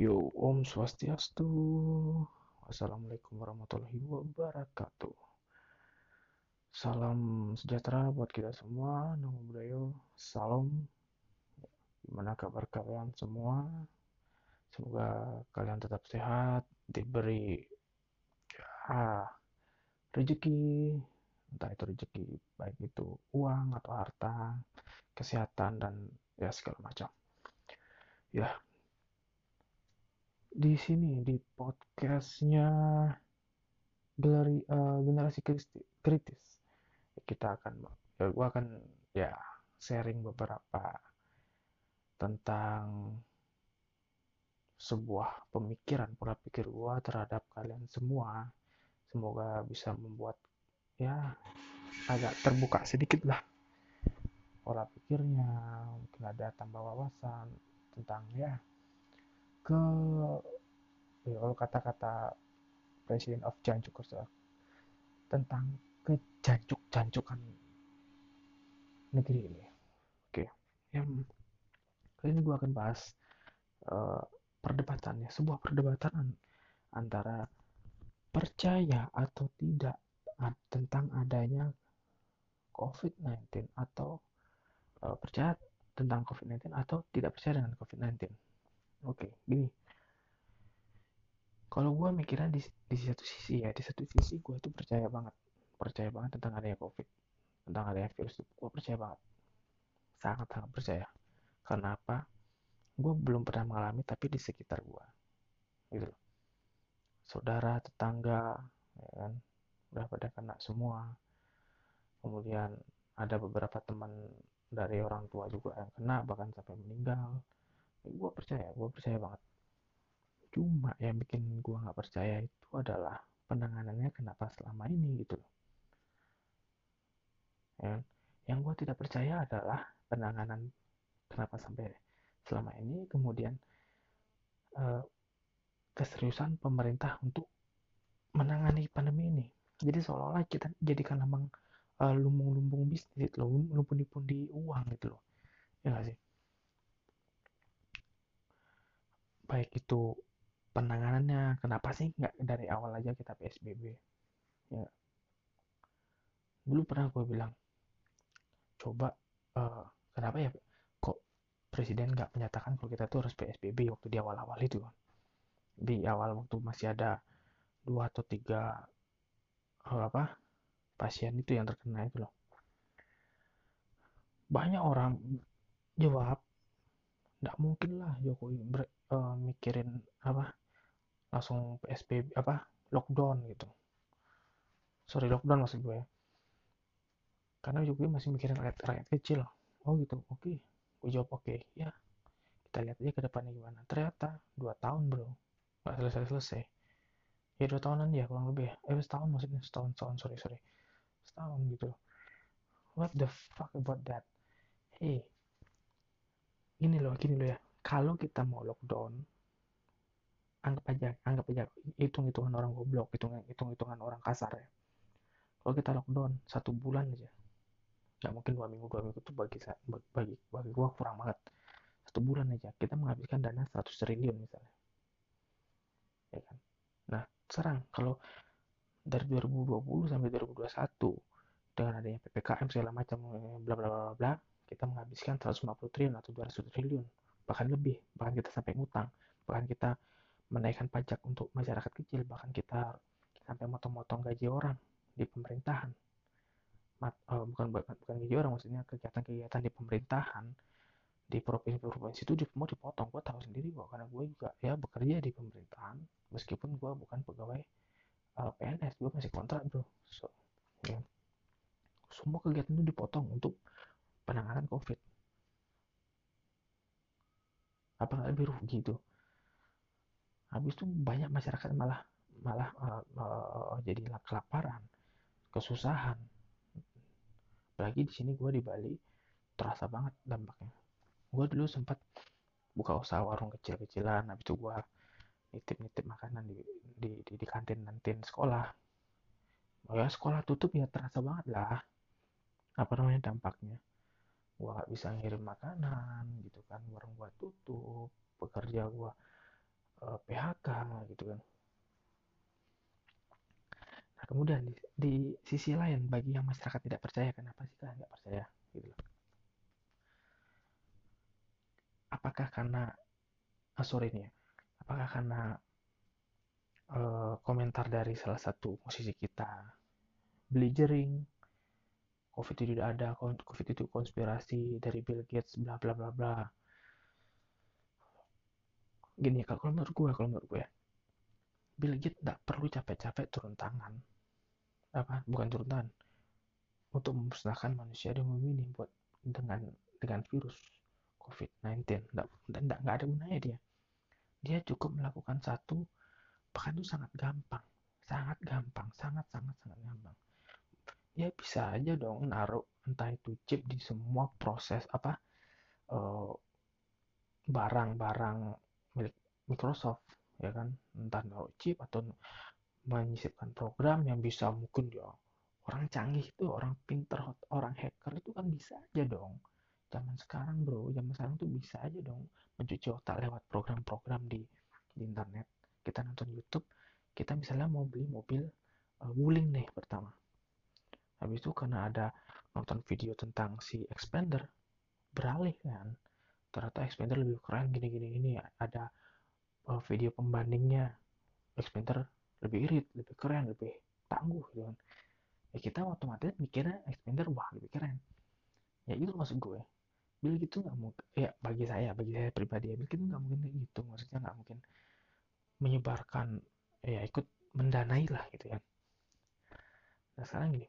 Yo, Om Swastiastu. Wassalamualaikum warahmatullahi wabarakatuh. Salam sejahtera buat kita semua. Namo Buddhaya. Salam. Gimana kabar kalian semua? Semoga kalian tetap sehat, diberi ya, rezeki, entah itu rezeki baik itu uang atau harta, kesehatan dan ya segala macam. Ya, di sini di podcastnya Geleri, uh, generasi kritis. Kita akan ya akan ya sharing beberapa tentang sebuah pemikiran pola pikir gue terhadap kalian semua. Semoga bisa membuat ya agak terbuka sedikit lah pola pikirnya. Mungkin ada tambah wawasan tentang ya ke ya kalau kata-kata Presiden of Janjuk tentang kejancuk-jancukan negeri ini. Oke, yang kali ini gue akan bahas uh, perdebatannya, sebuah perdebatan antara percaya atau tidak tentang adanya COVID-19 atau uh, percaya tentang COVID-19 atau tidak percaya dengan COVID-19. Oke, gini. Kalau gue mikirnya di, di satu sisi ya, di satu sisi gue tuh percaya banget, percaya banget tentang adanya COVID, tentang adanya virus itu. Gue percaya banget, sangat-sangat percaya. Karena apa? Gue belum pernah mengalami, tapi di sekitar gue, gitu Saudara, tetangga, ya kan, udah pada kena semua. Kemudian ada beberapa teman dari orang tua juga yang kena, bahkan sampai meninggal gue percaya gue percaya banget. Cuma yang bikin gue nggak percaya itu adalah penanganannya kenapa selama ini gitu loh. Ya, yang gue tidak percaya adalah penanganan kenapa sampai selama ini kemudian eh, keseriusan pemerintah untuk menangani pandemi ini. Jadi seolah-olah kita jadikan memang uh, lumbung-lumbung bisnis loh lumbung-lumbung uang gitu loh. Ya gak sih baik itu penanganannya kenapa sih nggak dari awal aja kita PSBB ya. Dulu pernah gue bilang coba uh, kenapa ya kok presiden nggak menyatakan kalau kita tuh harus PSBB waktu di awal-awal itu di awal waktu masih ada dua atau tiga uh, apa pasien itu yang terkena itu loh. Banyak orang jawab nggak mungkin lah Jokowi ber, uh, mikirin apa langsung PSBB apa lockdown gitu. Sorry lockdown maksud gue ya. Karena Jokowi masih mikirin rakyat, rakyat kecil. Oh gitu oke. Okay. gue jawab oke okay. ya. Kita lihat aja ke depannya gimana. Ternyata dua tahun bro. Nggak selesai selesai ya dua tahunan ya kurang lebih ya. Eh setahun maksudnya setahun setahun sorry sorry. Setahun gitu. What the fuck about that? Hey gini loh gini loh ya. Kalau kita mau lockdown anggap aja anggap aja hitung hitungan orang goblok hitung hitung hitungan orang kasar ya. Kalau kita lockdown satu bulan aja. Nggak mungkin dua minggu dua minggu itu bagi bagi bagi gua kurang banget. Satu bulan aja. Kita menghabiskan dana 100 triliun misalnya. Ya kan? Nah sekarang kalau dari 2020 sampai 2021 dengan adanya ppkm segala macam bla bla bla bla kita menghabiskan 150 triliun atau 200 triliun bahkan lebih bahkan kita sampai ngutang bahkan kita menaikkan pajak untuk masyarakat kecil bahkan kita sampai motong-motong gaji orang di pemerintahan. Mat, uh, bukan bukan gaji orang maksudnya kegiatan-kegiatan di pemerintahan di provinsi-provinsi itu mau dipotong. Gue tahu sendiri kok karena gue juga ya bekerja di pemerintahan meskipun gue bukan pegawai uh, eh, PNS gue masih kontrak bro. So, ya. semua kegiatan itu dipotong untuk penanganan COVID. Apa nggak lebih rugi itu? Habis itu banyak masyarakat malah malah uh, uh, jadi kelaparan, kesusahan. Apalagi di sini gue di Bali terasa banget dampaknya. Gue dulu sempat buka usaha warung kecil-kecilan, habis itu gue nitip-nitip makanan di, di, di, di kantin kantin sekolah. Oh ya sekolah tutup ya terasa banget lah apa namanya dampaknya gua nggak bisa ngirim makanan gitu kan warung gua tutup pekerja gua eh, PHK gitu kan. Nah kemudian di, di sisi lain bagi yang masyarakat tidak percaya kenapa sih kalian nggak percaya? Gitu. Apakah karena ah, sorry nih ya, apakah karena uh, komentar dari salah satu musisi kita Blizzering COVID itu tidak ada, COVID itu konspirasi dari Bill Gates, bla bla bla bla. Gini, kalau menurut gue, kalau menurut gue ya, Bill Gates tidak perlu capek-capek turun tangan. Apa? Bukan turun tangan. Untuk memusnahkan manusia di bumi ini buat dengan dengan virus COVID-19. Tidak, nggak ada gunanya dia. Dia cukup melakukan satu, bahkan itu sangat gampang. Sangat gampang, sangat, sangat, sangat gampang ya bisa aja dong naruh entah itu chip di semua proses apa eh, barang-barang uh, milik Microsoft ya kan? Entah naruh chip atau menyisipkan program yang bisa mungkin ya orang canggih itu orang pinter orang hacker itu kan bisa aja dong. Zaman sekarang bro zaman sekarang tuh bisa aja dong mencuci otak lewat program-program di, di internet. Kita nonton YouTube kita misalnya mau beli mobil uh, wuling nih pertama habis itu karena ada nonton video tentang si expander beralih kan. Ternyata expander lebih keren gini gini gini. Ada uh, video pembandingnya. Expander lebih irit lebih keren lebih tangguh gitu kan. Ya kita otomatis mikirnya expander wah lebih keren. Ya itu maksud gue. Bill gitu nggak mungkin ya bagi saya bagi saya pribadi ya Bill gitu nggak mungkin kayak gitu. Maksudnya nggak mungkin menyebarkan ya ikut mendanai lah gitu ya nah sekarang gini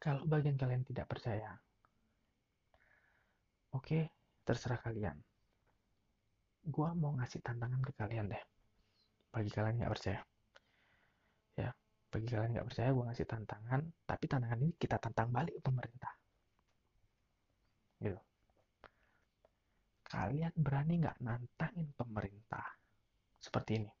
kalau bagian kalian tidak percaya, oke, terserah kalian. Gua mau ngasih tantangan ke kalian deh. Bagi kalian nggak percaya. Ya, bagi kalian nggak percaya, gue ngasih tantangan. Tapi tantangan ini kita tantang balik pemerintah. Gitu. Kalian berani nggak nantangin pemerintah seperti ini?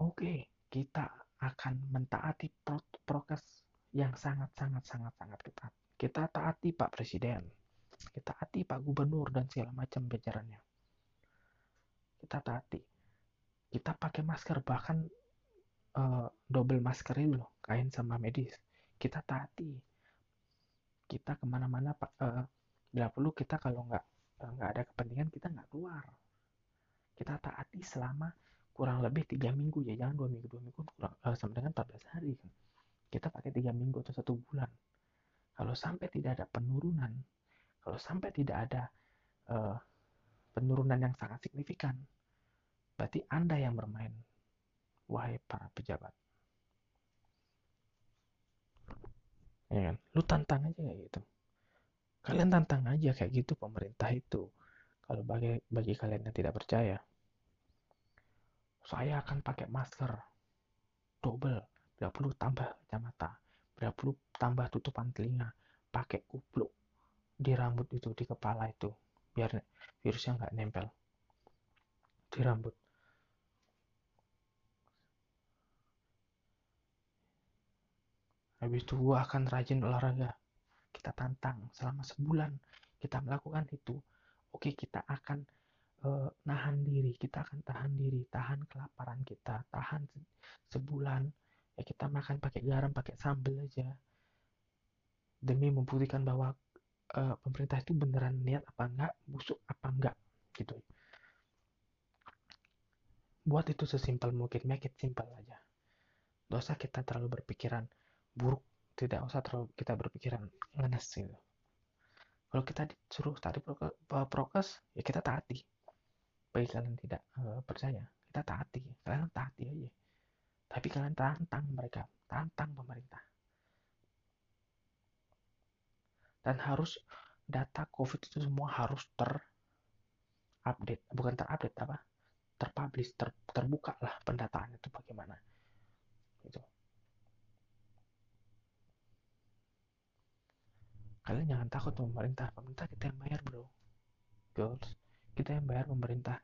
Oke, kita akan mentaati prokes yang sangat-sangat-sangat-sangat ketat. Kita taati Pak Presiden, kita taati Pak Gubernur dan segala macam jajarannya. Kita taati. Kita pakai masker bahkan uh, double masker itu loh, kain sama medis. Kita taati. Kita ke mana-mana Pak. Uh, bila perlu kita kalau nggak nggak ada kepentingan kita nggak keluar. Kita taati selama kurang lebih tiga minggu ya jangan dua minggu dua minggu kurang uh, sama dengan 14 hari. Kan kita pakai tiga minggu atau satu bulan. Kalau sampai tidak ada penurunan kalau sampai tidak ada uh, penurunan yang sangat signifikan berarti anda yang bermain wahai para pejabat. Ya kan? Lu tantang aja kayak gitu. Kalian tantang aja kayak gitu pemerintah itu. Kalau bagi bagi kalian yang tidak percaya saya akan pakai masker. Double bila perlu tambah kacamata bila perlu tambah tutupan telinga pakai kupluk di rambut itu di kepala itu biar virusnya nggak nempel di rambut. Habis itu gua akan rajin olahraga. Kita tantang selama sebulan. Kita melakukan itu. Oke kita akan uh, diri kita akan tahan diri tahan kelaparan kita tahan sebulan. Ya kita makan pakai garam pakai sambal aja. Demi membuktikan bahwa uh, pemerintah itu beneran niat apa enggak busuk apa enggak gitu. Buat itu sesimpel mungkin make it simple aja. Dosa kita terlalu berpikiran buruk tidak usah terlalu kita berpikiran ngenes gitu. Kalau kita disuruh tadi prokes ya kita taati bagi kalian tidak uh, percaya. Kita taati. Kalian taati aja. Tapi kalian tantang mereka. Tantang pemerintah. Dan harus data covid itu semua harus terupdate. Bukan terupdate apa? Terpublish ter, terbuka lah pendataan itu bagaimana. Itu kalian jangan takut pemerintah. Pemerintah kita yang bayar bro. Girls kita yang bayar pemerintah.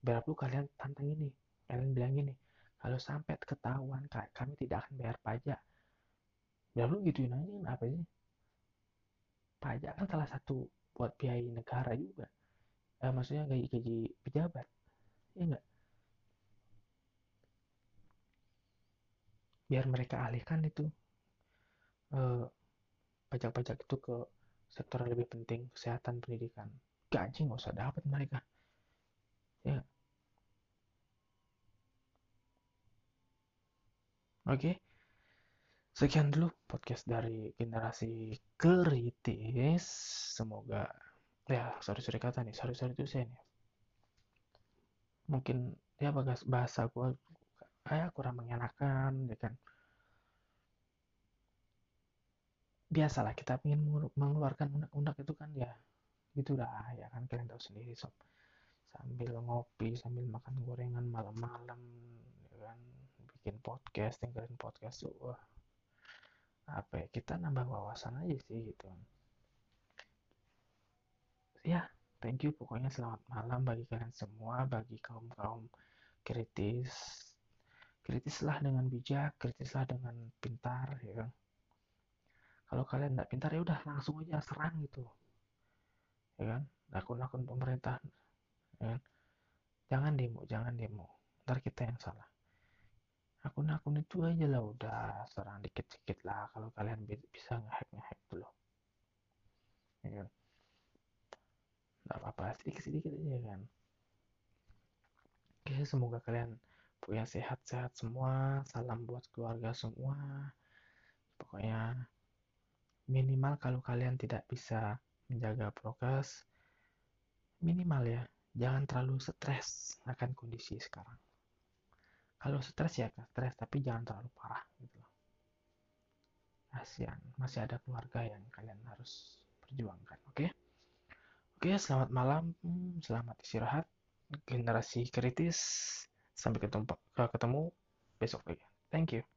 Berapa perlu kalian tantang ini kalian bilang gini kalau sampai ketahuan kami tidak akan bayar pajak. Berapa perlu gituin aja apa sih? Pajak kan salah satu buat biaya negara juga. Eh, maksudnya gaji-gaji pejabat ya enggak biar mereka alihkan itu eh, pajak-pajak itu ke sektor yang lebih penting kesehatan pendidikan. Gaji nggak usah dapat mereka. Ya. Oke. Sekian dulu podcast dari generasi kritis. Semoga ya sorry sorry kata nih sorry sorry itu saya mungkin ya bahasa gue kayak kurang mengenakan ya kan biasalah kita ingin mengeluarkan unek-unek itu kan ya gitu dah ya kan kalian tahu sendiri sob. Sambil ngopi sambil makan gorengan malam-malam ya kan bikin podcast dengerin podcast tuh wah apa ya kita nambah wawasan aja sih gitu. Ya thank you pokoknya selamat malam bagi kalian semua bagi kaum kaum kritis. Kritislah dengan bijak kritislah dengan pintar ya kan kalau kalian nggak pintar ya udah langsung aja serang gitu. Ya kan? Akun-akun pemerintah ya kan? jangan demo jangan demo. Ntar kita yang salah. Akun-akun itu aja lah udah serang dikit-dikit lah. Kalau kalian bisa ngehack ngehack dulu ya kan? Nggak apa-apa sedikit-sedikit aja kan? Oke semoga kalian punya sehat-sehat semua. Salam buat keluarga semua. Pokoknya minimal kalau kalian tidak bisa menjaga prokes minimal ya jangan terlalu stres akan kondisi sekarang. Kalau stres ya stres tapi jangan terlalu parah gitu loh. Kasihan masih ada keluarga yang kalian harus perjuangkan oke? Okay? oke okay, selamat malam selamat istirahat. Generasi kritis sampai ketemu ketemu besok lagi. Thank you